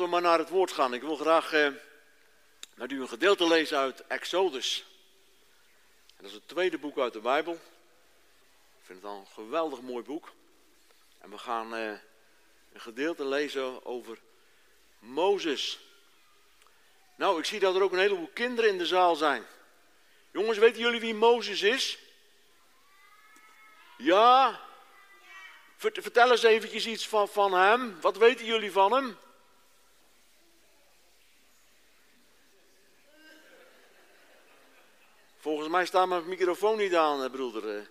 We maar naar het woord gaan. Ik wil graag eh, met u een gedeelte lezen uit Exodus. Dat is het tweede boek uit de Bijbel. Ik vind het al een geweldig mooi boek. En we gaan eh, een gedeelte lezen over Mozes. Nou, ik zie dat er ook een heleboel kinderen in de zaal zijn. Jongens, weten jullie wie Mozes is? Ja? Vertel eens eventjes iets van, van hem. Wat weten jullie van hem? Volgens mij staat mijn microfoon niet aan, broeder.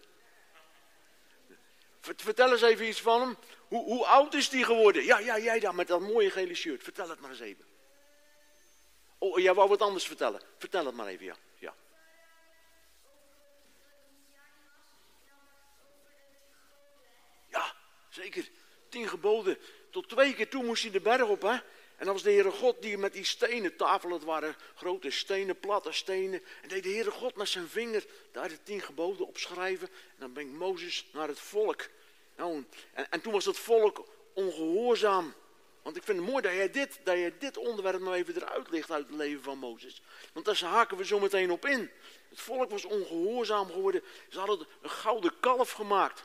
Vertel eens even iets van hem. Hoe, hoe oud is hij geworden? Ja, ja, jij daar met dat mooie gele shirt. Vertel het maar eens even. Oh, jij wou wat anders vertellen. Vertel het maar even, ja. ja. Ja, zeker. Tien geboden. Tot twee keer toe moest hij de berg op, hè. En dat was de Heere God die met die stenen tafelen, het waren grote stenen, platte stenen. En deed de Heere God met zijn vinger daar de tien geboden opschrijven. En dan brengt Mozes naar het volk. Nou, en, en toen was het volk ongehoorzaam. Want ik vind het mooi dat jij dit, dat jij dit onderwerp nou even eruit ligt uit het leven van Mozes. Want daar haken we zo meteen op in. Het volk was ongehoorzaam geworden. Ze hadden een gouden kalf gemaakt.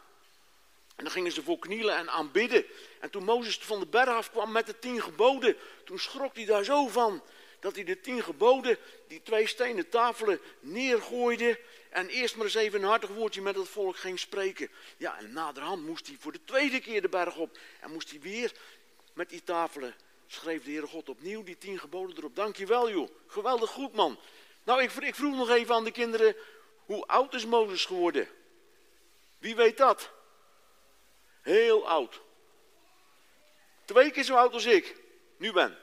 En dan gingen ze voor knielen en aanbidden. En toen Mozes van de berg afkwam met de tien geboden, toen schrok hij daar zo van. Dat hij de tien geboden, die twee stenen tafelen, neergooide. En eerst maar eens even een hartig woordje met het volk ging spreken. Ja, en naderhand moest hij voor de tweede keer de berg op. En moest hij weer met die tafelen, schreef de Heere God opnieuw die tien geboden erop. Dankjewel joh, geweldig goed man. Nou, ik, ik vroeg nog even aan de kinderen, hoe oud is Mozes geworden? Wie weet dat? Heel oud. Twee keer zo oud als ik nu ben.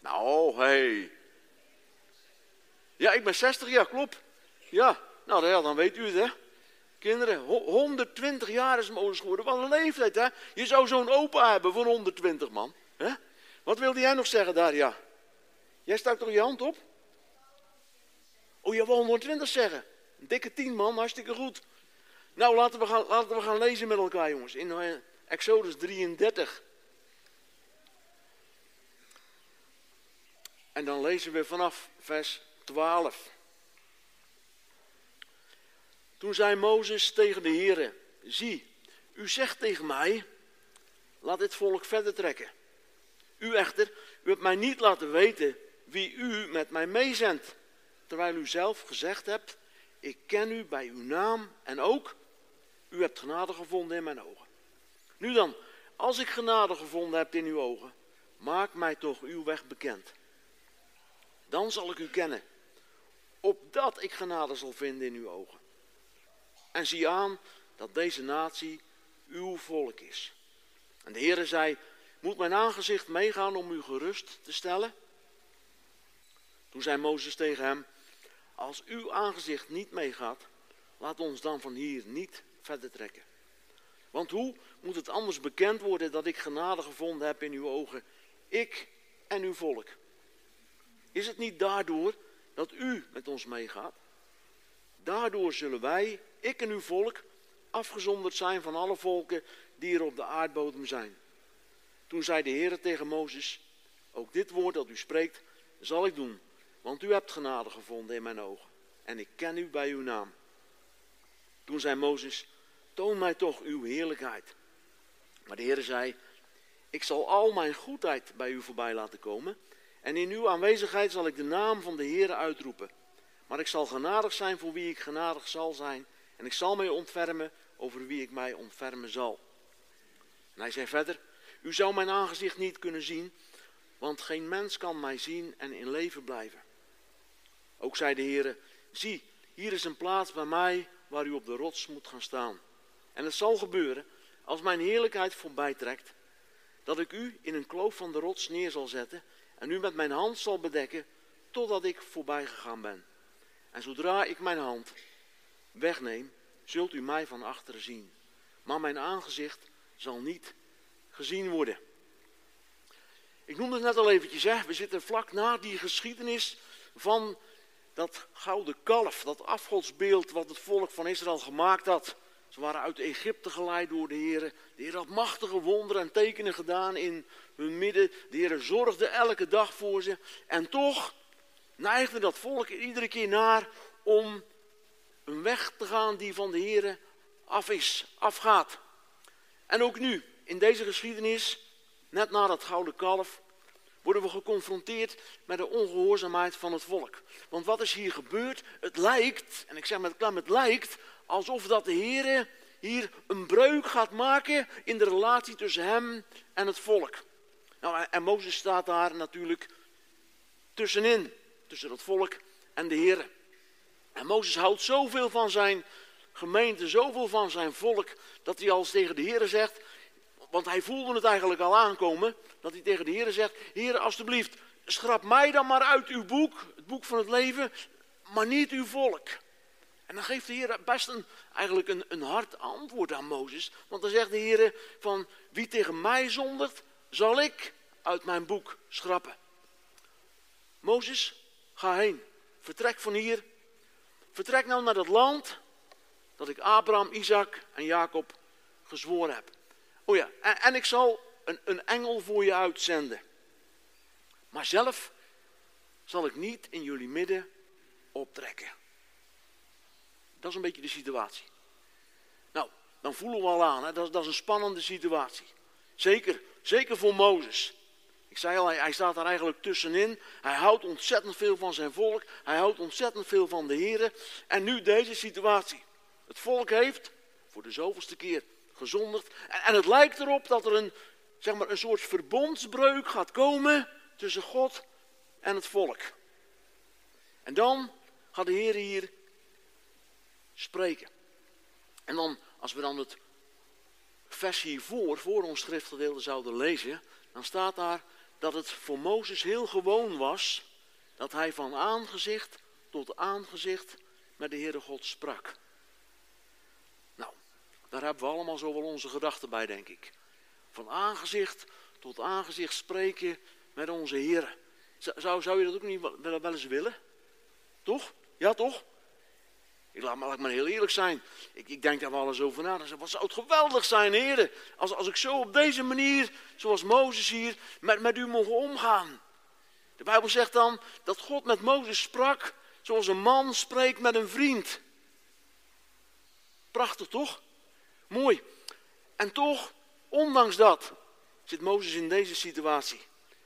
Nou, hé. Hey. Ja, ik ben 60 jaar, klopt. Ja, nou ja, dan weet u het, hè. Kinderen, 120 jaar is Mozes geworden. Wat een leeftijd, hè. Je zou zo'n opa hebben voor 120, man. Hè? Wat wilde jij nog zeggen daar, ja? Jij stak toch je hand op? Oh, je wil 120 zeggen. Een dikke 10, man, hartstikke goed. Nou, laten we gaan, laten we gaan lezen met elkaar, jongens. In eh, Exodus 33. En dan lezen we vanaf vers 12. Toen zei Mozes tegen de Heere, zie, u zegt tegen mij, laat dit volk verder trekken. U echter, u hebt mij niet laten weten wie u met mij meezendt, terwijl u zelf gezegd hebt, ik ken u bij uw naam en ook u hebt genade gevonden in mijn ogen. Nu dan, als ik genade gevonden heb in uw ogen, maak mij toch uw weg bekend. Dan zal ik u kennen, opdat ik genade zal vinden in uw ogen. En zie aan dat deze natie uw volk is. En de Heere zei, moet mijn aangezicht meegaan om u gerust te stellen? Toen zei Mozes tegen hem, als uw aangezicht niet meegaat, laat ons dan van hier niet verder trekken. Want hoe moet het anders bekend worden dat ik genade gevonden heb in uw ogen, ik en uw volk? Is het niet daardoor dat u met ons meegaat? Daardoor zullen wij, ik en uw volk, afgezonderd zijn van alle volken die er op de aardbodem zijn. Toen zei de Heer tegen Mozes, ook dit woord dat u spreekt, zal ik doen, want u hebt genade gevonden in mijn ogen en ik ken u bij uw naam. Toen zei Mozes, toon mij toch uw heerlijkheid. Maar de Heer zei, ik zal al mijn goedheid bij u voorbij laten komen. En in uw aanwezigheid zal ik de naam van de Heer uitroepen. Maar ik zal genadig zijn voor wie ik genadig zal zijn. En ik zal mij ontfermen over wie ik mij ontfermen zal. En hij zei verder, u zou mijn aangezicht niet kunnen zien, want geen mens kan mij zien en in leven blijven. Ook zei de Heer, zie, hier is een plaats bij mij waar u op de rots moet gaan staan. En het zal gebeuren, als mijn heerlijkheid voorbij trekt, dat ik u in een kloof van de rots neer zal zetten en u met mijn hand zal bedekken totdat ik voorbij gegaan ben. En zodra ik mijn hand wegneem, zult u mij van achteren zien. Maar mijn aangezicht zal niet gezien worden. Ik noemde het net al eventjes, hè? we zitten vlak na die geschiedenis van dat gouden kalf, dat afgodsbeeld wat het volk van Israël gemaakt had. Ze waren uit Egypte geleid door de Heer. De Heer had machtige wonderen en tekenen gedaan in hun midden. De Heer zorgde elke dag voor ze. En toch neigde dat volk iedere keer naar om een weg te gaan die van de Heer af is, afgaat. En ook nu, in deze geschiedenis, net na dat gouden kalf, worden we geconfronteerd met de ongehoorzaamheid van het volk. Want wat is hier gebeurd? Het lijkt, en ik zeg met klem, het lijkt alsof dat de Heer hier een breuk gaat maken in de relatie tussen hem en het volk. Nou, en Mozes staat daar natuurlijk tussenin, tussen het volk en de Heer. En Mozes houdt zoveel van zijn gemeente, zoveel van zijn volk, dat hij als tegen de Heer zegt, want hij voelde het eigenlijk al aankomen, dat hij tegen de Heer zegt, Heer alstublieft, schrap mij dan maar uit uw boek, het boek van het leven, maar niet uw volk. En dan geeft de Heer best een, eigenlijk een, een hard antwoord aan Mozes. Want dan zegt de Heer van wie tegen mij zondert, zal ik uit mijn boek schrappen. Mozes, ga heen. Vertrek van hier. Vertrek nou naar dat land dat ik Abraham, Isaac en Jacob gezworen heb. Oh ja, en, en ik zal een, een engel voor je uitzenden. Maar zelf zal ik niet in jullie midden optrekken. Dat is een beetje de situatie. Nou, dan voelen we al aan, hè? Dat, dat is een spannende situatie. Zeker, zeker voor Mozes. Ik zei al, hij, staat daar eigenlijk tussenin. Hij houdt ontzettend veel van zijn volk. Hij houdt ontzettend veel van de Heer. En nu deze situatie. Het volk heeft voor de zoveelste keer gezondigd. En, en het lijkt erop dat er een, zeg maar, een soort verbondsbreuk gaat komen tussen God en het volk. En dan gaat de Heer hier spreken. En dan, als we dan het vers hiervoor, voor ons schriftgedeelte zouden lezen, dan staat daar dat het voor Mozes heel gewoon was dat hij van aangezicht tot aangezicht met de Heere God sprak. Nou, daar hebben we allemaal zo wel onze gedachten bij, denk ik. Van aangezicht tot aangezicht spreken met onze Heer. Zou, zou je dat ook niet wel, wel eens willen? Toch? Ja, toch? Ik laat, laat maar heel eerlijk zijn. Ik, ik denk daar wel eens over na. Wat zou het geweldig zijn, heren. Als, als ik zo op deze manier, zoals Mozes hier, met, met u mogen omgaan. De Bijbel zegt dan dat God met Mozes sprak zoals een man spreekt met een vriend. Prachtig toch? Mooi. En toch, ondanks dat, zit Mozes in deze situatie.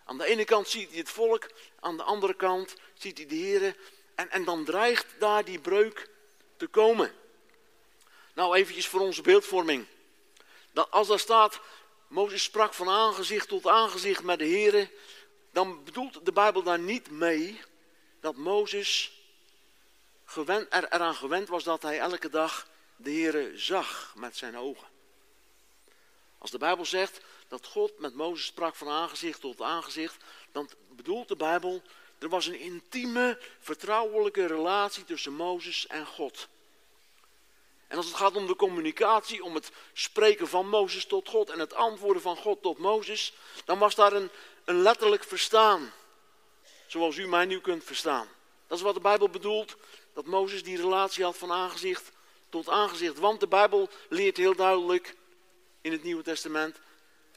Aan de ene kant ziet hij het volk, aan de andere kant ziet hij de heren. En, en dan dreigt daar die breuk te komen. Nou, eventjes voor onze beeldvorming. Dat als daar staat, Mozes sprak van aangezicht tot aangezicht met de Heer, dan bedoelt de Bijbel daar niet mee dat Mozes gewend, er, eraan gewend was dat hij elke dag de Heer zag met zijn ogen. Als de Bijbel zegt dat God met Mozes sprak van aangezicht tot aangezicht, dan bedoelt de Bijbel, er was een intieme, vertrouwelijke relatie tussen Mozes en God. En als het gaat om de communicatie, om het spreken van Mozes tot God en het antwoorden van God tot Mozes, dan was daar een, een letterlijk verstaan. Zoals u mij nu kunt verstaan. Dat is wat de Bijbel bedoelt, dat Mozes die relatie had van aangezicht tot aangezicht. Want de Bijbel leert heel duidelijk in het Nieuwe Testament,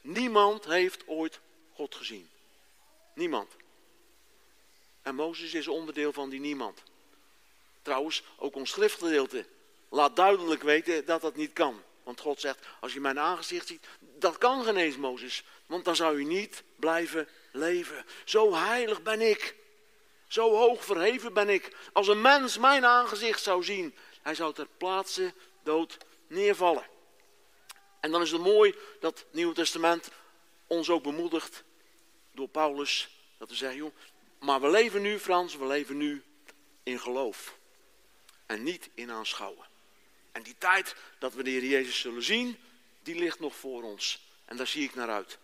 niemand heeft ooit God gezien. Niemand. En Mozes is onderdeel van die niemand. Trouwens, ook ons schriftgedeelte laat duidelijk weten dat dat niet kan. Want God zegt, als je mijn aangezicht ziet, dat kan geen eens Mozes. Want dan zou je niet blijven leven. Zo heilig ben ik. Zo hoog verheven ben ik. Als een mens mijn aangezicht zou zien, hij zou ter plaatse dood neervallen. En dan is het mooi dat het Nieuwe Testament ons ook bemoedigt door Paulus. Dat we zeggen, joh, maar we leven nu, Frans, we leven nu in geloof. En niet in aanschouwen. En die tijd dat we de Heer Jezus zullen zien, die ligt nog voor ons. En daar zie ik naar uit.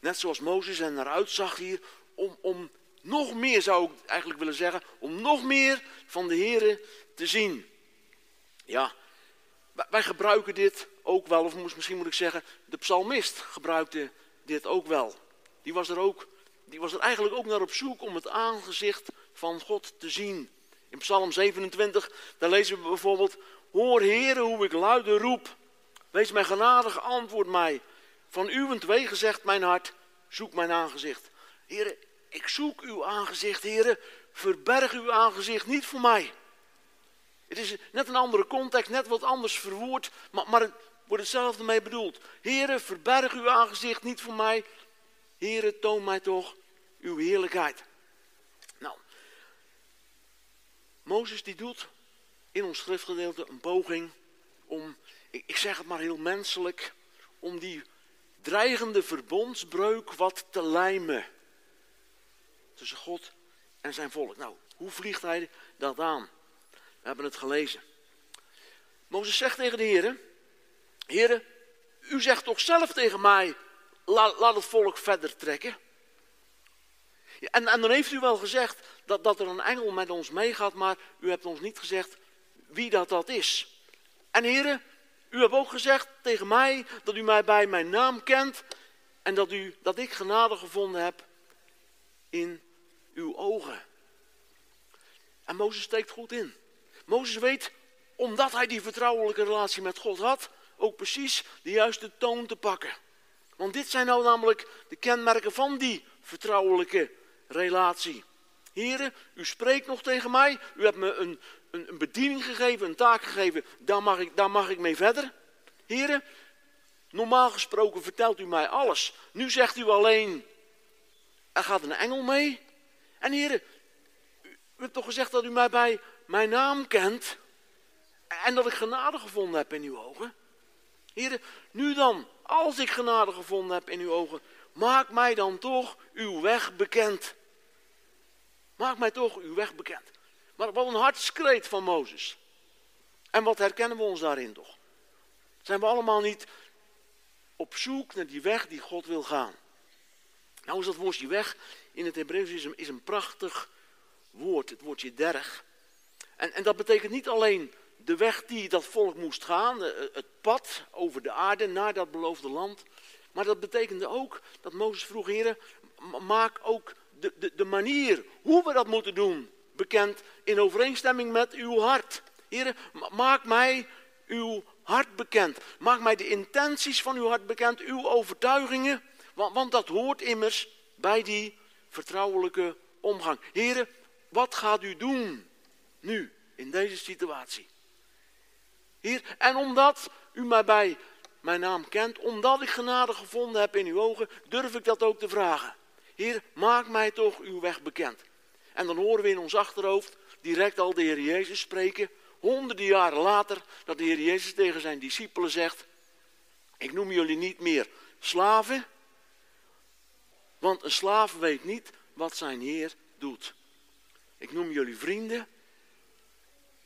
Net zoals Mozes er naar uitzag hier, om, om nog meer zou ik eigenlijk willen zeggen, om nog meer van de Heer te zien. Ja, wij gebruiken dit ook wel, of misschien moet ik zeggen, de psalmist gebruikte dit ook wel. Die was er ook, die was er eigenlijk ook naar op zoek om het aangezicht van God te zien. In Psalm 27, daar lezen we bijvoorbeeld, Hoor, Heere, hoe ik luider roep. Wees mij genadig, antwoord mij. Van uwentwege zegt mijn hart, zoek mijn aangezicht. Heere, ik zoek uw aangezicht, Heere. Verberg uw aangezicht niet voor mij. Het is net een andere context, net wat anders verwoord, maar, maar het wordt hetzelfde mee bedoeld. Heere, verberg uw aangezicht niet voor mij. Heere, toon mij toch uw heerlijkheid. Nou, Mozes die doet in ons schriftgedeelte een poging om, ik zeg het maar heel menselijk, om die dreigende verbondsbreuk wat te lijmen. Tussen God en zijn volk. Nou, hoe vliegt hij dat aan? We hebben het gelezen. Mozes zegt tegen de heren, heren, u zegt toch zelf tegen mij, laat, laat het volk verder trekken. En, en dan heeft u wel gezegd dat, dat er een engel met ons meegaat, maar u hebt ons niet gezegd wie dat, dat is. En heren, u hebt ook gezegd tegen mij dat u mij bij mijn naam kent en dat, u, dat ik genade gevonden heb in uw ogen. En Mozes steekt goed in. Mozes weet, omdat hij die vertrouwelijke relatie met God had, ook precies de juiste toon te pakken. Want dit zijn nou namelijk de kenmerken van die vertrouwelijke relatie. Heren, u spreekt nog tegen mij, u hebt me een, een, een bediening gegeven, een taak gegeven, daar mag, ik, daar mag ik mee verder. Heren, normaal gesproken vertelt u mij alles. Nu zegt u alleen, er gaat een engel mee. En heren, u, u hebt toch gezegd dat u mij bij mijn naam kent en dat ik genade gevonden heb in uw ogen. Heren, nu dan, als ik genade gevonden heb in uw ogen, maak mij dan toch uw weg bekend. Maak mij toch uw weg bekend. Maar wat een hartskreet van Mozes. En wat herkennen we ons daarin toch? Zijn we allemaal niet op zoek naar die weg die God wil gaan? Nou is dat woordje weg in het Hebreeuws is een, prachtig woord, het woordje derg. En, en dat betekent niet alleen de weg die dat volk moest gaan, het pad over de aarde naar dat beloofde land. Maar dat betekende ook dat Mozes vroeg, heren, maak ook de, de, de manier hoe we dat moeten doen bekend in overeenstemming met uw hart. Heren, maak mij uw hart bekend. Maak mij de intenties van uw hart bekend, uw overtuigingen. Want, want dat hoort immers bij die vertrouwelijke omgang. Heren, wat gaat u doen nu in deze situatie? Heer, en omdat u mij bij mijn naam kent, omdat ik genade gevonden heb in uw ogen, durf ik dat ook te vragen. Heer, maak mij toch uw weg bekend. En dan horen we in ons achterhoofd direct al de Heer Jezus spreken, honderden jaren later, dat de Heer Jezus tegen zijn discipelen zegt, ik noem jullie niet meer slaven, want een slaaf weet niet wat zijn Heer doet. Ik noem jullie vrienden,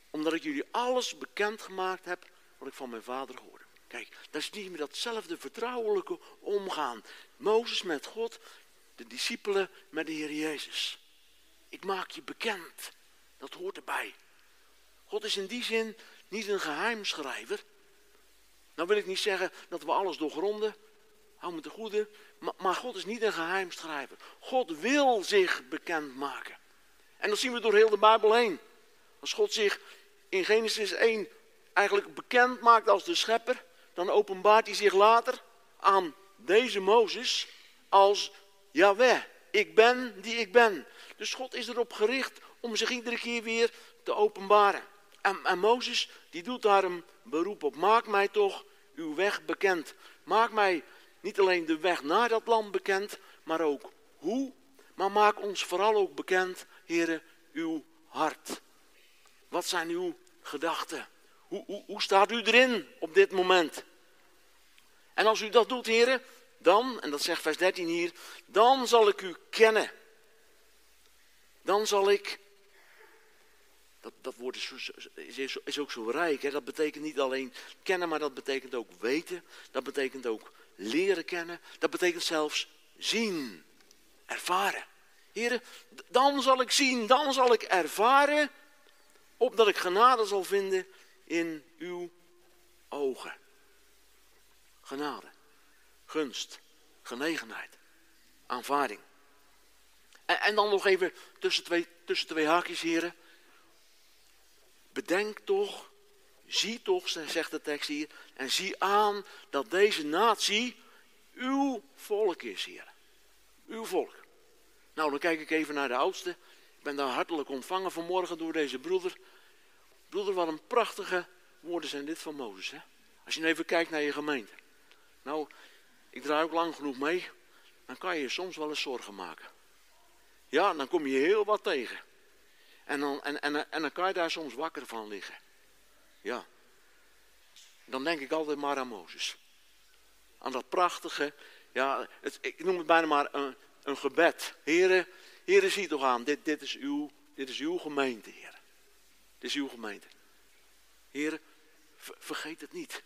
omdat ik jullie alles bekendgemaakt heb wat ik van mijn vader hoorde. Kijk, dat is niet meer datzelfde vertrouwelijke omgaan. Mozes met God, de discipelen met de Heer Jezus. Ik maak je bekend. Dat hoort erbij. God is in die zin niet een geheimschrijver. Nou wil ik niet zeggen dat we alles doorgronden. Hou me te goede. Maar, maar God is niet een geheimschrijver. God wil zich bekendmaken. En dat zien we door heel de Bijbel heen. Als God zich in Genesis 1 eigenlijk bekend maakt als de schepper, dan openbaart hij zich later aan deze Mozes als Yahweh. Ik ben die ik ben. Dus God is erop gericht om zich iedere keer weer te openbaren. En, Mozes, die doet daar een beroep op. Maak mij toch uw weg bekend. Maak mij niet alleen de weg naar dat land bekend, maar ook hoe. Maar maak ons vooral ook bekend, heren, uw hart. Wat zijn uw gedachten? Hoe, hoe, hoe staat u erin op dit moment? En als u dat doet, heren, dan, en dat zegt vers 13 hier, dan zal ik u kennen dan zal ik. Dat, dat woord is, is, is ook zo rijk. Hè? Dat betekent niet alleen kennen, maar dat betekent ook weten. Dat betekent ook leren kennen. Dat betekent zelfs zien, ervaren. Heren, dan zal ik zien, dan zal ik ervaren, opdat ik genade zal vinden in uw ogen. Genade, gunst, genegenheid, aanvaarding. En, en dan nog even tussen twee, tussen twee haakjes, heren. Bedenk toch zie toch, zegt de tekst hier, en zie aan dat deze natie uw volk is, Heer. Uw volk. Nou, dan kijk ik even naar de oudste. Ik ben daar hartelijk ontvangen vanmorgen door deze broeder. Broeder, wat een prachtige woorden zijn dit van Mozes. Hè? Als je even kijkt naar je gemeente. Nou, ik draai ook lang genoeg mee. Dan kan je je soms wel eens zorgen maken. Ja, dan kom je heel wat tegen. En dan, en, en, en dan kan je daar soms wakker van liggen. Ja. Dan denk ik altijd maar aan Mozes. Aan dat prachtige, ja, het, ik noem het bijna maar een, een gebed. Heren, heren, zie toch aan, dit, dit, is uw, dit is uw gemeente, heren. Dit is uw gemeente. Heren, vergeet het niet.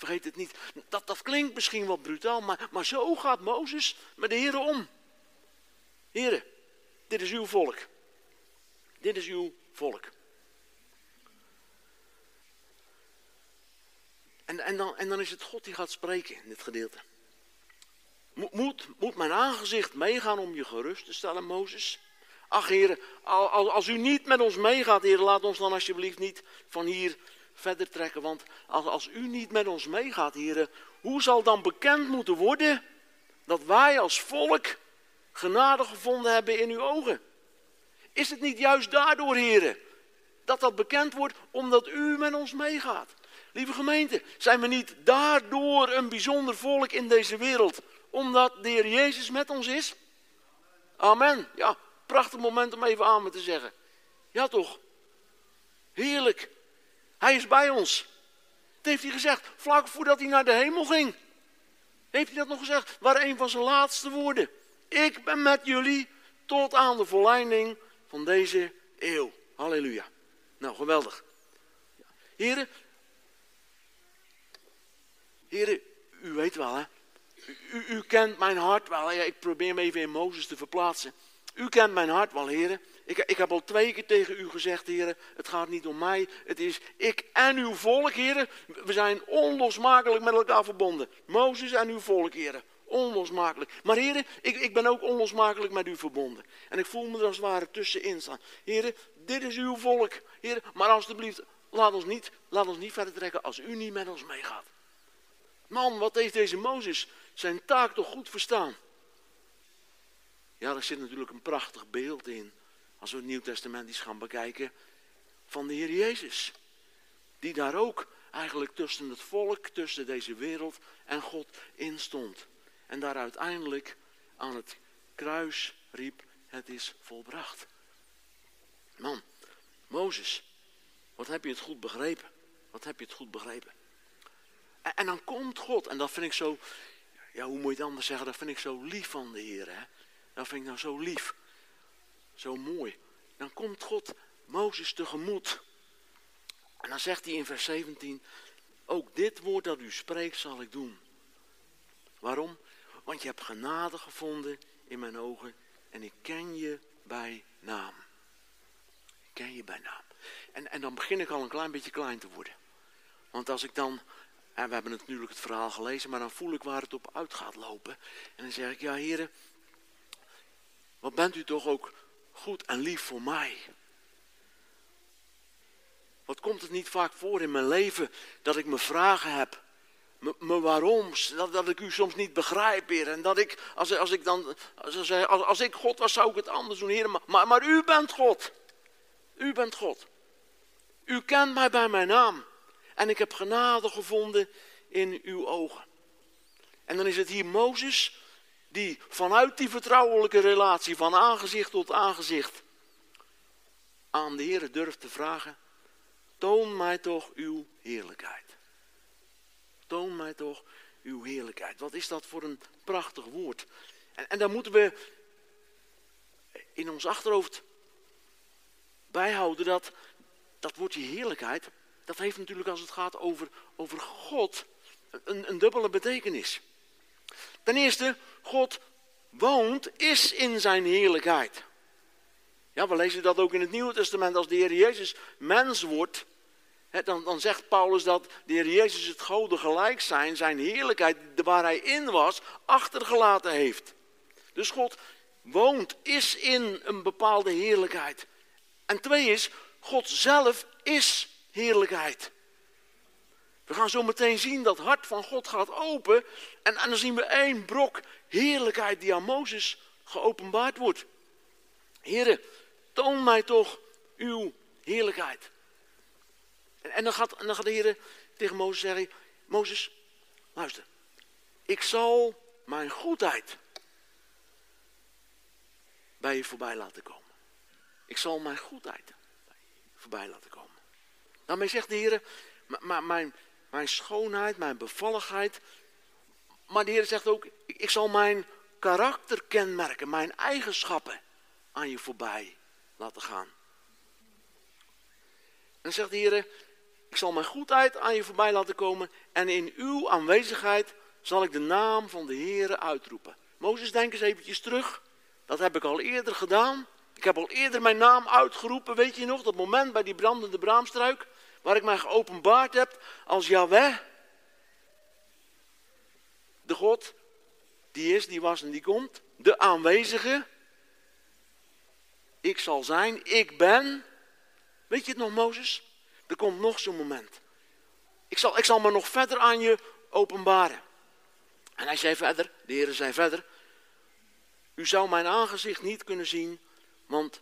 Vergeet het niet. Dat, dat klinkt misschien wat brutaal, maar, maar zo gaat Mozes met de heren om. Heren, dit is uw volk. Dit is uw volk. En, en, dan, en dan is het God die gaat spreken in dit gedeelte. Moet, moet mijn aangezicht meegaan om je gerust te stellen, Mozes? Ach, heren, als u niet met ons meegaat, heren, laat ons dan alsjeblieft niet van hier verder trekken. Want als, als u niet met ons meegaat, heren, hoe zal dan bekend moeten worden dat wij als volk genade gevonden hebben in uw ogen? Is het niet juist daardoor, heren, dat dat bekend wordt omdat u met ons meegaat? Lieve gemeente, zijn we niet daardoor een bijzonder volk in deze wereld, omdat de Heer Jezus met ons is? Amen. Ja, prachtig moment om even amen te zeggen. Ja toch? Heerlijk. Hij is bij ons. Dat heeft hij gezegd vlak voordat hij naar de hemel ging. Heeft hij dat nog gezegd? Waar een van zijn laatste woorden. Ik ben met jullie tot aan de volleinding van deze eeuw. Halleluja. Nou, geweldig. Heren, heren, u weet wel hè. U, u, kent mijn hart wel. Ja, ik probeer me even in Mozes te verplaatsen. U kent mijn hart wel, heren. Ik, ik heb al twee keer tegen u gezegd, heren, het gaat niet om mij. Het is ik en uw volk, heren. We zijn onlosmakelijk met elkaar verbonden. Mozes en uw volk, heren. Onlosmakelijk. Maar heren, ik, ik ben ook onlosmakelijk met u verbonden. En ik voel me er als het ware tussenin staan. Heren, dit is uw volk. Heren, maar alstublieft, laat ons, niet, laat ons niet verder trekken als u niet met ons meegaat. Man, wat heeft deze Mozes zijn taak toch goed verstaan? Ja, daar zit natuurlijk een prachtig beeld in. Als we het Nieuw Testament eens gaan bekijken. Van de Heer Jezus. Die daar ook eigenlijk tussen het volk, tussen deze wereld en God in stond. En daar uiteindelijk aan het kruis riep, het is volbracht. Man, Mozes, wat heb je het goed begrepen? Wat heb je het goed begrepen? En, en, dan komt God, en dat vind ik zo, ja, hoe moet je het anders zeggen, dat vind ik zo lief van de Heer. Hè? Dat vind ik nou zo lief, zo mooi. Dan komt God Mozes tegemoet. En dan zegt hij in vers 17, ook dit woord dat u spreekt zal ik doen. Waarom? Want je hebt genade gevonden in mijn ogen en ik ken je bij naam. Ik ken je bij naam. En, en dan begin ik al een klein beetje klein te worden. Want als ik dan, en we hebben natuurlijk het verhaal gelezen, maar dan voel ik waar het op uit gaat lopen. En dan zeg ik, ja heren, wat bent u toch ook goed en lief voor mij. Wat komt het niet vaak voor in mijn leven dat ik me vragen heb me waarom, dat, dat ik u soms niet begrijp, Heer. En dat ik, als, als ik dan, als, als, als ik God was, zou ik het anders doen, Heer. Maar, maar, maar u bent God. U bent God. U kent mij bij mijn naam. En ik heb genade gevonden in uw ogen. En dan is het hier Mozes, die vanuit die vertrouwelijke relatie, van aangezicht tot aangezicht, aan de Heer durft te vragen, toon mij toch uw heerlijkheid. Toon mij toch uw heerlijkheid. Wat is dat voor een prachtig woord. En, en daar moeten we in ons achterhoofd bijhouden dat dat woordje heerlijkheid, dat heeft natuurlijk als het gaat over, over God een, een dubbele betekenis. Ten eerste, God woont, is in zijn heerlijkheid. Ja, we lezen dat ook in het Nieuwe Testament als de Heer Jezus mens wordt dan, dan zegt Paulus dat de Heer Jezus het goden gelijk zijn, zijn heerlijkheid, waar hij in was, achtergelaten heeft. Dus God woont, is in een bepaalde heerlijkheid. En twee is, God zelf is heerlijkheid. We gaan zo meteen zien dat hart van God gaat open. En, en dan zien we één brok heerlijkheid die aan Mozes geopenbaard wordt. Heren, toon mij toch uw heerlijkheid. En, en, dan, gaat, en dan gaat de Heer tegen Mozes zeggen, Mozes, luister. Ik zal mijn goedheid bij je voorbij laten komen. Ik zal mijn goedheid voorbij laten komen. Daarmee zegt de Heer, maar mijn, mijn schoonheid, mijn bevalligheid. Maar de Heer zegt ook, ik zal mijn karakter kenmerken, mijn eigenschappen aan je voorbij laten gaan. En zegt de Heer, ik zal mijn goedheid aan je voorbij laten komen en in uw aanwezigheid zal ik de naam van de Heer uitroepen. Mozes, denk eens eventjes terug. Dat heb ik al eerder gedaan. Ik heb al eerder mijn naam uitgeroepen, weet je nog, dat moment bij die brandende braamstruik, waar ik mij geopenbaard heb als Yahweh. De God, die is, die was en die komt. De aanwezige. Ik zal zijn, ik ben. Weet je het nog, Mozes? Er komt nog zo'n moment. Ik zal, ik zal me nog verder aan je openbaren. En hij zei verder, de Heer zei verder, u zou mijn aangezicht niet kunnen zien, want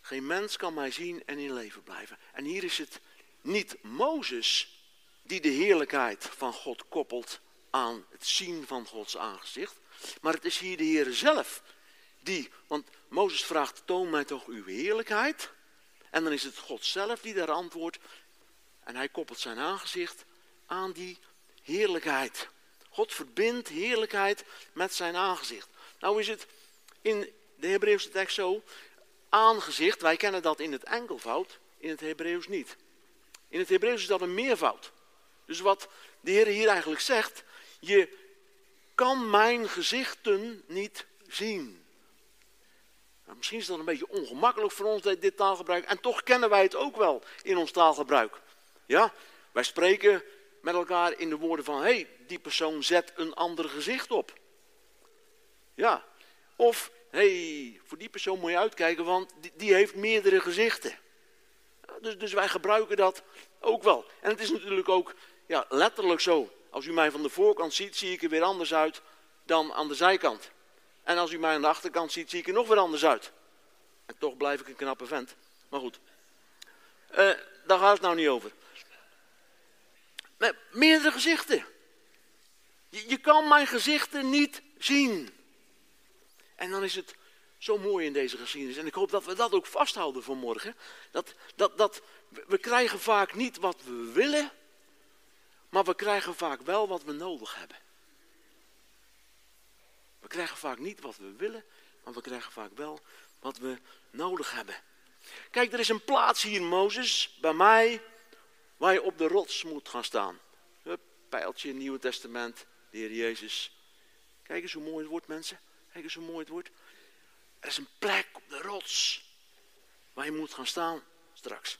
geen mens kan mij zien en in leven blijven. En hier is het niet Mozes die de heerlijkheid van God koppelt aan het zien van Gods aangezicht, maar het is hier de Heer zelf die, want Mozes vraagt, toon mij toch uw heerlijkheid. En dan is het God zelf die daar antwoordt. En hij koppelt zijn aangezicht aan die heerlijkheid. God verbindt heerlijkheid met zijn aangezicht. Nou is het in de Hebreeuwse tekst zo, aangezicht, wij kennen dat in het enkelvoud, in het Hebreeuws niet. In het Hebreeuws is dat een meervoud. Dus wat de Heer hier eigenlijk zegt, je kan mijn gezichten niet zien. Nou, misschien is dat een beetje ongemakkelijk voor ons, dit taalgebruik. En toch kennen wij het ook wel in ons taalgebruik. Ja, wij spreken met elkaar in de woorden van, hé, hey, die persoon zet een ander gezicht op. Ja, of, hé, hey, voor die persoon moet je uitkijken, want die, die heeft meerdere gezichten. Dus, dus, wij gebruiken dat ook wel. En het is natuurlijk ook ja, letterlijk zo. Als u mij van de voorkant ziet, zie ik er weer anders uit dan aan de zijkant. En als u mij aan de achterkant ziet, zie ik er nog weer anders uit. En toch blijf ik een knappe vent. Maar goed, uh, daar gaat het nou niet over. Met meerdere gezichten. Je kan mijn gezichten niet zien. En dan is het zo mooi in deze geschiedenis. En ik hoop dat we dat ook vasthouden vanmorgen. Dat, dat, dat we krijgen vaak niet wat we willen, maar we krijgen vaak wel wat we nodig hebben. We krijgen vaak niet wat we willen, maar we krijgen vaak wel wat we nodig hebben. Kijk, er is een plaats hier, Mozes, bij mij, waar je op de rots moet gaan staan. Hup, pijltje, Nieuwe Testament, de Heer Jezus. Kijk eens hoe mooi het wordt, mensen. Kijk eens hoe mooi het wordt. Er is een plek op de rots waar je moet gaan staan straks.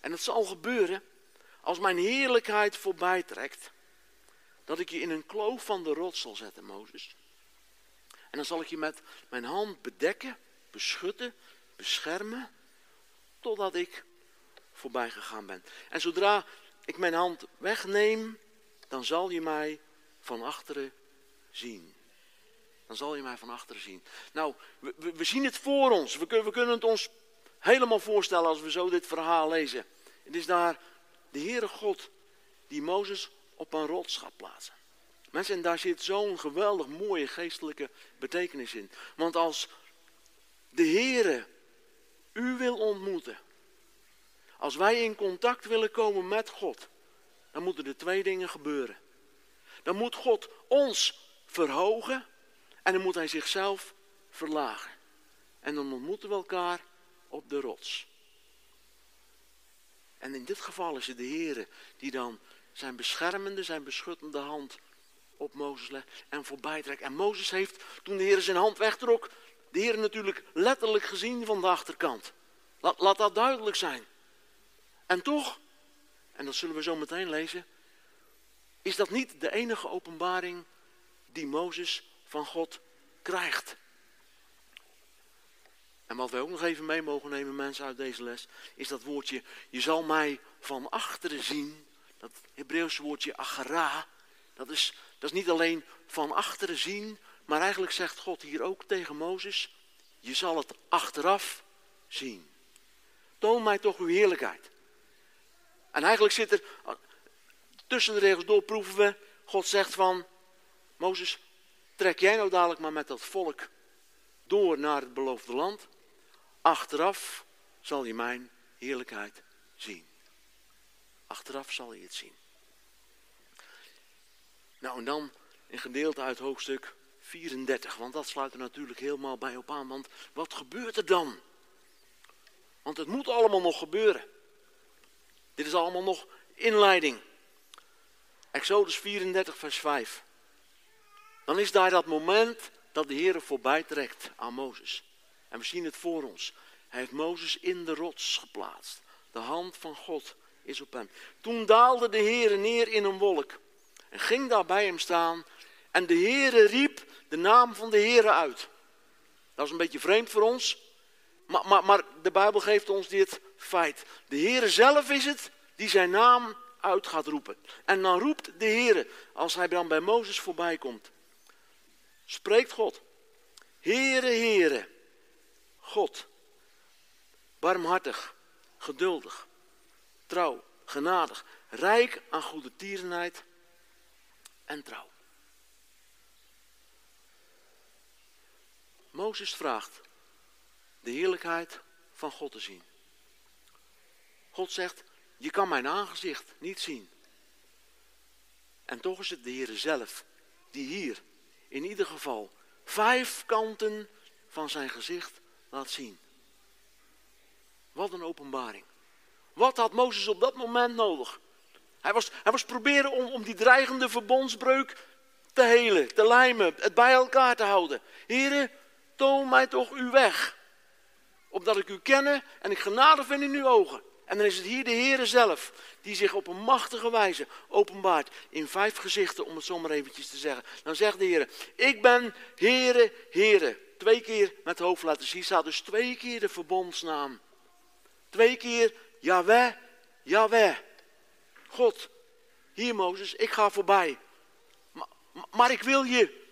En het zal gebeuren als mijn heerlijkheid voorbij trekt, dat ik je in een kloof van de rots zal zetten, Mozes. En dan zal ik je met mijn hand bedekken, beschutten, beschermen, totdat ik voorbij gegaan ben. En zodra ik mijn hand wegneem, dan zal je mij van achteren zien. Dan zal je mij van achteren zien. Nou, we, we, zien het voor ons. We, we kunnen het ons helemaal voorstellen als we zo dit verhaal lezen. Het is daar de Heere God die Mozes op een rots gaat plaatsen. Mensen, en daar zit zo'n geweldig mooie geestelijke betekenis in. Want als de Heere u wil ontmoeten, als wij in contact willen komen met God, dan moeten er twee dingen gebeuren. Dan moet God ons verhogen en dan moet Hij zichzelf verlagen. En dan ontmoeten we elkaar op de rots. En in dit geval is het de Heere die dan zijn beschermende, zijn beschuttende hand op Mozes legt en voorbij trekt. En Mozes heeft, toen de Heer zijn hand wegtrok, de Heer natuurlijk letterlijk gezien van de achterkant. Laat, laat dat duidelijk zijn. En toch, en dat zullen we zo meteen lezen, is dat niet de enige openbaring die Mozes van God krijgt. En wat wij ook nog even mee mogen nemen, mensen, uit deze les, is dat woordje, je zal mij van achteren zien. dat Hebreeuwse woordje agara, dat is, dat is niet alleen van achteren zien, maar eigenlijk zegt God hier ook tegen Mozes, je zal het achteraf zien. Toon mij toch uw heerlijkheid. En eigenlijk zit er, tussen de regels door proeven we, God zegt van, Mozes, trek jij nou dadelijk maar met dat volk door naar het beloofde land. Achteraf zal je mijn heerlijkheid zien. Achteraf zal je het zien. Nou, en dan een gedeelte uit hoofdstuk 34, want dat sluit er natuurlijk helemaal bij op aan. Want wat gebeurt er dan? Want het moet allemaal nog gebeuren. Dit is allemaal nog inleiding. Exodus 34, vers 5. Dan is daar dat moment dat de Heer voorbij trekt aan Mozes. En we zien het voor ons. Hij heeft Mozes in de rots geplaatst. De hand van God is op hem. Toen daalde de Heer neer in een wolk en ging daar bij hem staan. En de Heere riep de naam van de Heere uit. Dat is een beetje vreemd voor ons, maar, maar, maar de Bijbel geeft ons dit feit. De Heere zelf is het die zijn naam uit gaat roepen. En dan roept de Heere, als hij dan bij Mozes voorbij komt, spreekt God. Heere, Heere, God, barmhartig, geduldig, trouw, genadig, rijk aan goede tierenheid en trouw. Mozes vraagt de heerlijkheid van God te zien. God zegt, je kan mijn aangezicht niet zien. En toch is het de Heer zelf die hier in ieder geval vijf kanten van zijn gezicht laat zien. Wat een openbaring. Wat had Mozes op dat moment nodig? Hij was, hij was proberen om, om die dreigende verbondsbreuk te helen, te lijmen, het bij elkaar te houden. Heren, toon mij toch uw weg. Opdat ik u kenne en ik genade vind in uw ogen. En dan is het hier de Heere zelf die zich op een machtige wijze openbaart in vijf gezichten, om het zomaar eventjes te zeggen. Dan zegt de Heer, ik ben Heere, Heere. Twee keer met hoofd laten zien, staat dus twee keer de verbondsnaam. Twee keer Yahweh, Yahweh. God, hier Mozes, ik ga voorbij. Maar, maar ik wil je,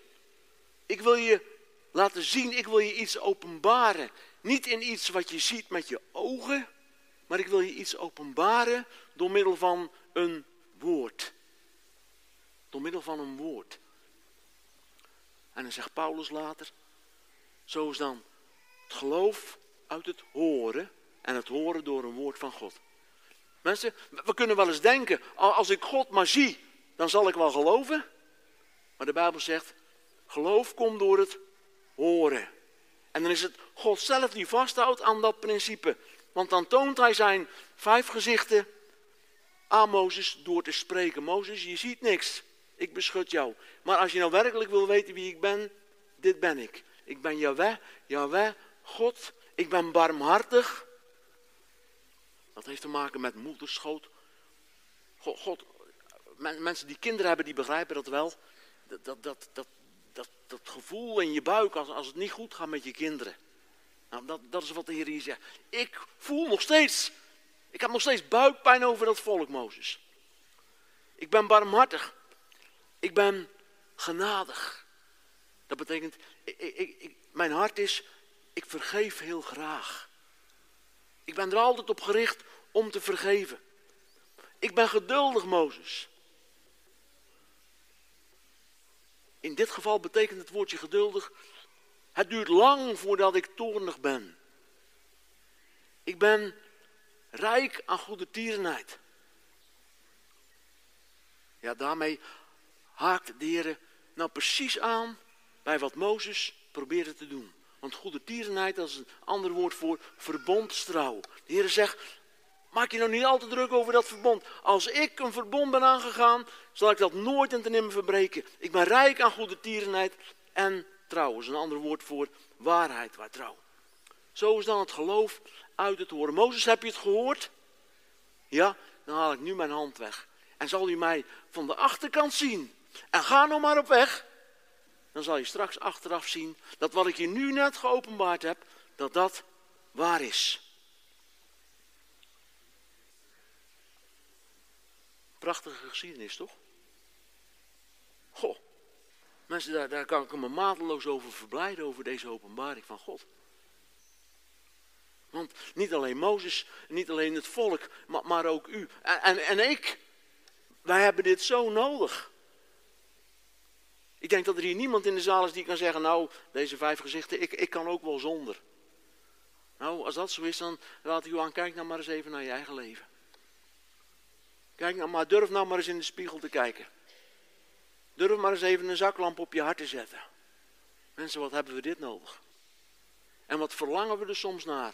ik wil je laten zien, ik wil je iets openbaren. Niet in iets wat je ziet met je ogen, maar ik wil je iets openbaren door middel van een woord. Door middel van een woord. En dan zegt Paulus later, zo is dan het geloof uit het horen en het horen door een woord van God. Mensen, we kunnen wel eens denken, als ik God maar zie, dan zal ik wel geloven. Maar de Bijbel zegt, geloof komt door het horen. En dan is het God zelf die vasthoudt aan dat principe. Want dan toont hij zijn vijf gezichten aan Mozes door te spreken. Mozes, je ziet niks. Ik beschut jou. Maar als je nou werkelijk wil weten wie ik ben, dit ben ik. Ik ben Yahweh, Yahweh, God. Ik ben barmhartig. Dat heeft te maken met moederschoot. God, God mensen die kinderen hebben, die begrijpen dat wel. Dat, dat, dat, dat, dat, dat gevoel in je buik als, als het niet goed gaat met je kinderen. Nou, dat, dat is wat de Heer hier zegt. Ik voel nog steeds, ik heb nog steeds buikpijn over dat volk, Mozes. Ik ben barmhartig. Ik ben genadig. Dat betekent, ik, mijn hart is, ik vergeef heel graag. Ik ben er altijd op gericht om te vergeven. Ik ben geduldig, Mozes. In dit geval betekent het woordje geduldig het duurt lang voordat ik toornig ben. Ik ben rijk aan goede tierenheid. Ja, daarmee haakt de Heer nou precies aan bij wat Mozes probeerde te doen. Want goede tierenheid, is een ander woord voor verbondstrouw. De Heer zegt, maak je nou niet al te druk over dat verbond. Als ik een verbond ben aangegaan, zal ik dat nooit en ten nimmer verbreken. Ik ben rijk aan goede tierenheid en trouw is een ander woord voor waarheid, waar trouw. Zo is dan het geloof uit het horen. Mozes, heb je het gehoord? Ja, dan haal ik nu mijn hand weg. En zal u mij van de achterkant zien. En ga nou maar op weg. Dan zal je straks achteraf zien dat wat ik je nu net geopenbaard heb, dat dat waar is. prachtige geschiedenis, toch? Goh, mensen, daar, kan ik me mateloos over verblijden, over deze openbaring van God. Want niet alleen Mozes, niet alleen het volk, maar, maar ook u en, en, en ik. Wij hebben dit zo nodig. Ik denk dat er hier niemand in de zaal is die kan zeggen, nou, deze vijf gezichten, ik, ik kan ook wel zonder. Nou, als dat zo is, dan laat ik u aan, kijk nou maar eens even naar je eigen leven. Kijk nou maar, durf nou maar eens in de spiegel te kijken. Durf maar eens even een zaklamp op je hart te zetten. Mensen, wat hebben we dit nodig? En wat verlangen we er soms naar?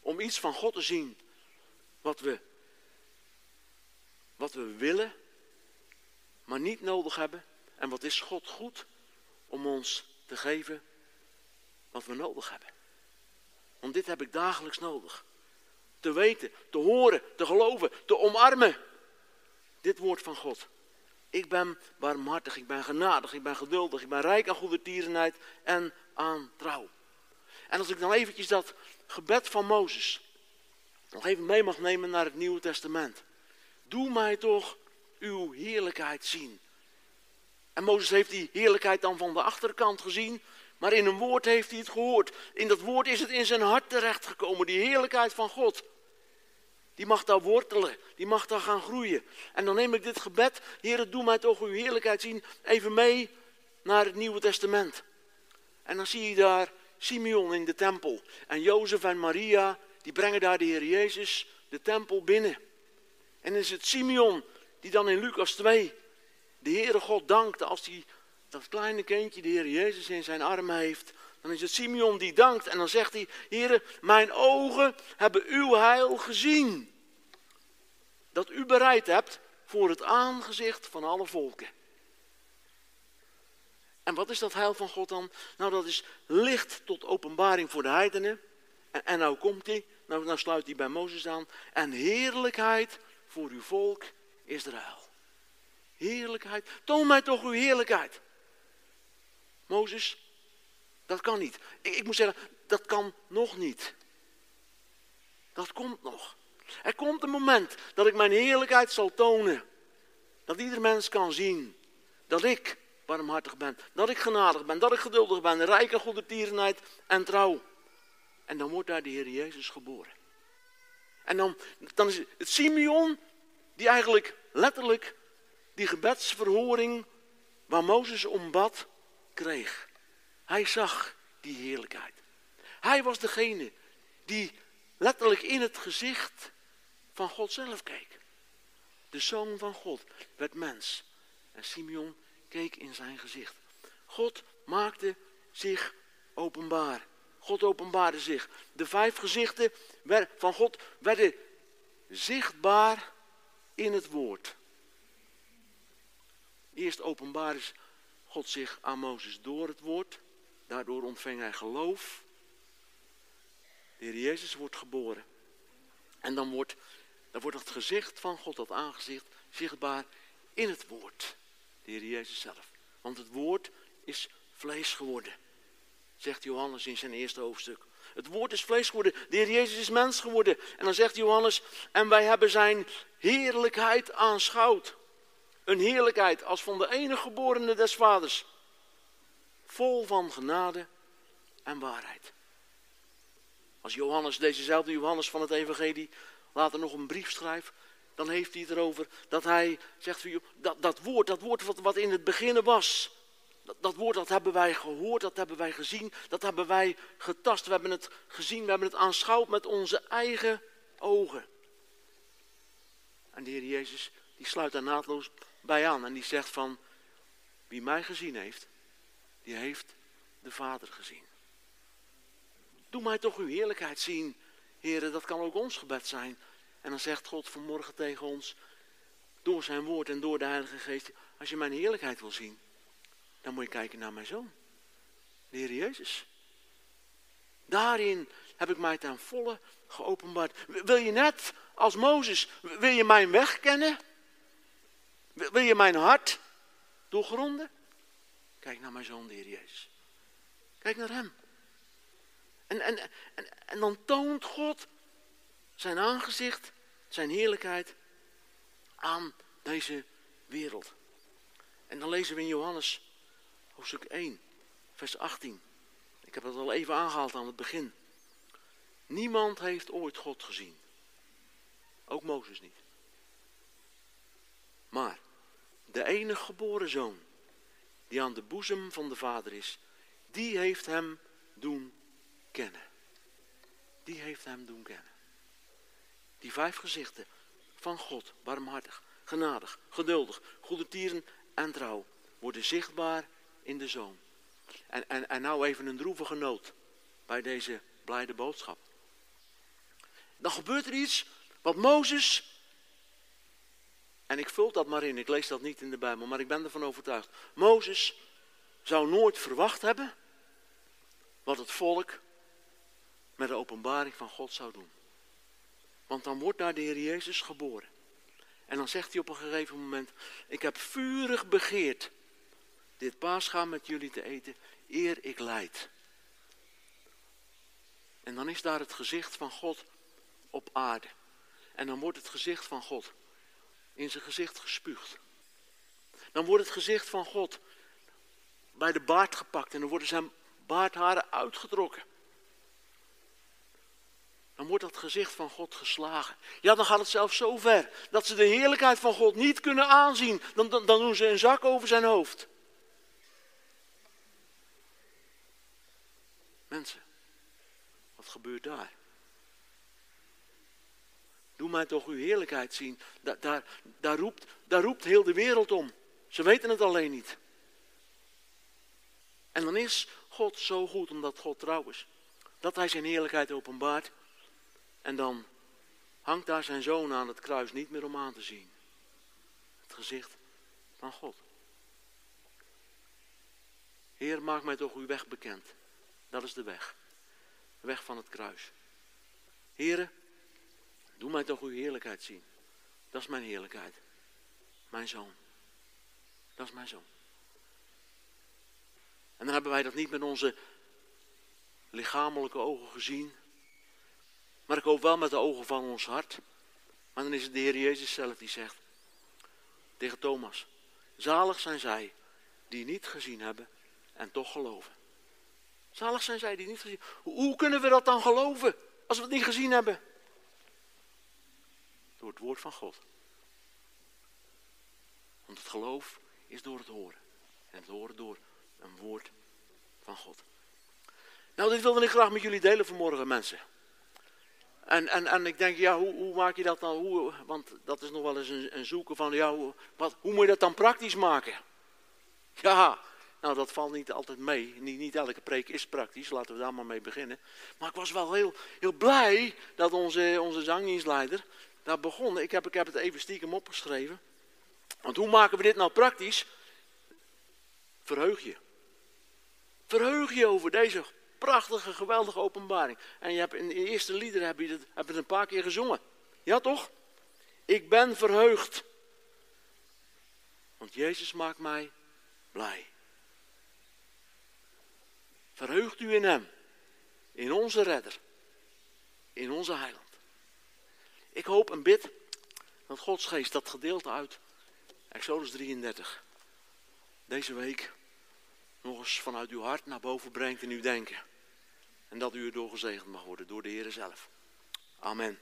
Om iets van God te zien wat we, wat we willen, maar niet nodig hebben. En wat is God goed om ons te geven wat we nodig hebben? Want dit heb ik dagelijks nodig. Te weten, te horen, te geloven, te omarmen. Dit woord van God. Ik ben barmhartig, ik ben genadig, ik ben geduldig, ik ben rijk aan goede tierenheid en aan trouw. En als ik dan eventjes dat gebed van Mozes nog even mee mag nemen naar het Nieuwe Testament. Doe mij toch uw heerlijkheid zien. En Mozes heeft die heerlijkheid dan van de achterkant gezien, maar in een woord heeft hij het gehoord. In dat woord is het in zijn hart terechtgekomen, die heerlijkheid van God. Die mag daar wortelen, die mag daar gaan groeien. En dan neem ik dit gebed, Heer, doe mij toch uw heerlijkheid zien, even mee naar het Nieuwe Testament. En dan zie je daar Simeon in de tempel. En Jozef en Maria, die brengen daar de Heer Jezus de tempel binnen. En is het Simeon die dan in Lucas 2 de Heere God dankt als hij dat kleine kindje, de Heer Jezus, in zijn armen heeft. Dan is het Simeon die dankt en dan zegt hij, Heere, mijn ogen hebben uw heil gezien. Dat u bereid hebt voor het aangezicht van alle volken. En wat is dat heil van God dan? Nou, dat is licht tot openbaring voor de heidenen. En, en nou komt hij, nou, nou sluit hij bij Mozes aan. En heerlijkheid voor uw volk Israël. Heerlijkheid. Toon mij toch uw heerlijkheid. Mozes, dat kan niet. Ik, ik moet zeggen, dat kan nog niet. Dat komt nog. Er komt een moment dat ik mijn heerlijkheid zal tonen. Dat ieder mens kan zien dat ik barmhartig ben. Dat ik genadig ben, dat ik geduldig ben, rijk aan goede tierenheid en trouw. En dan wordt daar de Heer Jezus geboren. En dan, dan is het Simeon die eigenlijk letterlijk die gebedsverhoring waar Mozes om bad, kreeg. Hij zag die heerlijkheid. Hij was degene die letterlijk in het gezicht van God zelf keek. De zoon van God werd mens. En Simeon keek in zijn gezicht. God maakte zich openbaar. God openbaarde zich. De vijf gezichten van God werden zichtbaar in het woord. Eerst openbaar is God zich aan Mozes door het woord. Daardoor ontving hij geloof. De Heer Jezus wordt geboren. En dan wordt, dan wordt het gezicht van God, dat aangezicht, zichtbaar in het woord. De Heer Jezus zelf. Want het woord is vlees geworden. Zegt Johannes in zijn eerste hoofdstuk. Het woord is vlees geworden. De Heer Jezus is mens geworden. En dan zegt Johannes, en wij hebben zijn heerlijkheid aanschouwd. Een heerlijkheid als van de enige geborene des vaders. Vol van genade en waarheid. Als Johannes, dezezelfde Johannes van het evangelie, later nog een brief schrijft, dan heeft hij het erover dat hij zegt, dat, dat woord, dat woord wat, wat in het begin was, dat, dat, woord dat hebben wij gehoord, dat hebben wij gezien, dat hebben wij getast, we hebben het gezien, we hebben het aanschouwd met onze eigen ogen. En de Heer Jezus, die sluit daar naadloos bij aan en die zegt van, wie mij gezien heeft, die heeft de Vader gezien. Doe mij toch uw heerlijkheid zien, heren, dat kan ook ons gebed zijn. En dan zegt God vanmorgen tegen ons, door zijn woord en door de Heilige Geest, als je mijn heerlijkheid wil zien, dan moet je kijken naar mijn zoon, de Heer Jezus. Daarin heb ik mij ten volle geopenbaard. Wil je net als Mozes, wil je mijn weg kennen? Wil je mijn hart doorgronden? Kijk naar mijn zoon, de Heer Jezus. Kijk naar hem. En, en, en, en dan toont God zijn aangezicht, zijn heerlijkheid aan deze wereld. En dan lezen we in Johannes hoofdstuk 1, vers 18. Ik heb het al even aangehaald aan het begin. Niemand heeft ooit God gezien. Ook Mozes niet. Maar de enige geboren zoon, die aan de boezem van de Vader is, die heeft hem doen kennen. Die heeft hem doen kennen. Die vijf gezichten van God, barmhartig, genadig, geduldig, goede tieren en trouw, worden zichtbaar in de zoon. En, en, en nou even een droevige noot bij deze blijde boodschap. Dan gebeurt er iets wat Mozes, en ik vul dat maar in, ik lees dat niet in de Bijbel, maar ik ben ervan overtuigd. Mozes zou nooit verwacht hebben wat het volk met de openbaring van God zou doen. Want dan wordt daar de Heer Jezus geboren. En dan zegt hij op een gegeven moment, ik heb vurig begeerd dit paasgaan met jullie te eten, eer ik leid. En dan is daar het gezicht van God op aarde. En dan wordt het gezicht van God in zijn gezicht gespuugd. Dan wordt het gezicht van God bij de baard gepakt en dan worden zijn baardharen uitgetrokken. Dan wordt dat gezicht van God geslagen. Ja, dan gaat het zelfs zo ver dat ze de heerlijkheid van God niet kunnen aanzien. Dan, dan, dan doen ze een zak over zijn hoofd. Mensen, wat gebeurt daar? Doe mij toch uw heerlijkheid zien. Daar, daar, daar, roept, daar roept heel de wereld om. Ze weten het alleen niet. En dan is God zo goed, omdat God trouw is. Dat hij zijn heerlijkheid openbaart. En dan hangt daar zijn zoon aan het kruis niet meer om aan te zien. Het gezicht van God. Heer, maak mij toch uw weg bekend. Dat is de weg. De weg van het kruis. Heren, doe mij toch uw heerlijkheid zien. Dat is mijn heerlijkheid. Mijn zoon. Dat is mijn zoon. En dan hebben wij dat niet met onze lichamelijke ogen gezien. Maar ik hoop wel met de ogen van ons hart. Maar dan is het de Heer Jezus zelf die zegt tegen Thomas. Zalig zijn zij die niet gezien hebben en toch geloven. Zalig zijn zij die niet gezien hoe, hoe kunnen we dat dan geloven als we het niet gezien hebben? Door het woord van God. Want het geloof is door het horen. En het horen door een woord van God. Nou, dit wilde ik graag met jullie delen vanmorgen, mensen. En, en, en ik denk, ja, hoe, hoe maak je dat dan? Hoe, want dat is nog wel eens een, een zoeken van, ja, hoe, wat, hoe moet je dat dan praktisch maken? Ja, nou, dat valt niet altijd mee. Niet, niet elke preek is praktisch, laten we daar maar mee beginnen. Maar ik was wel heel, heel blij dat onze, onze zangdienstleider daar begon. Ik heb, ik heb het even stiekem opgeschreven. Want hoe maken we dit nou praktisch? Verheug je. Verheug je over deze prachtige, geweldige openbaring. En je hebt in de eerste liederen heb je, het, het een paar keer gezongen. Ja toch? Ik ben verheugd. Want Jezus maakt mij blij. Verheugt u in Hem. In onze redder. In onze heiland. Ik hoop en bid dat Gods geest dat gedeelte uit Exodus 33 deze week nog eens vanuit uw hart naar boven brengt in uw denken. En dat u erdoor gezegend mag worden door de Heer zelf. Amen.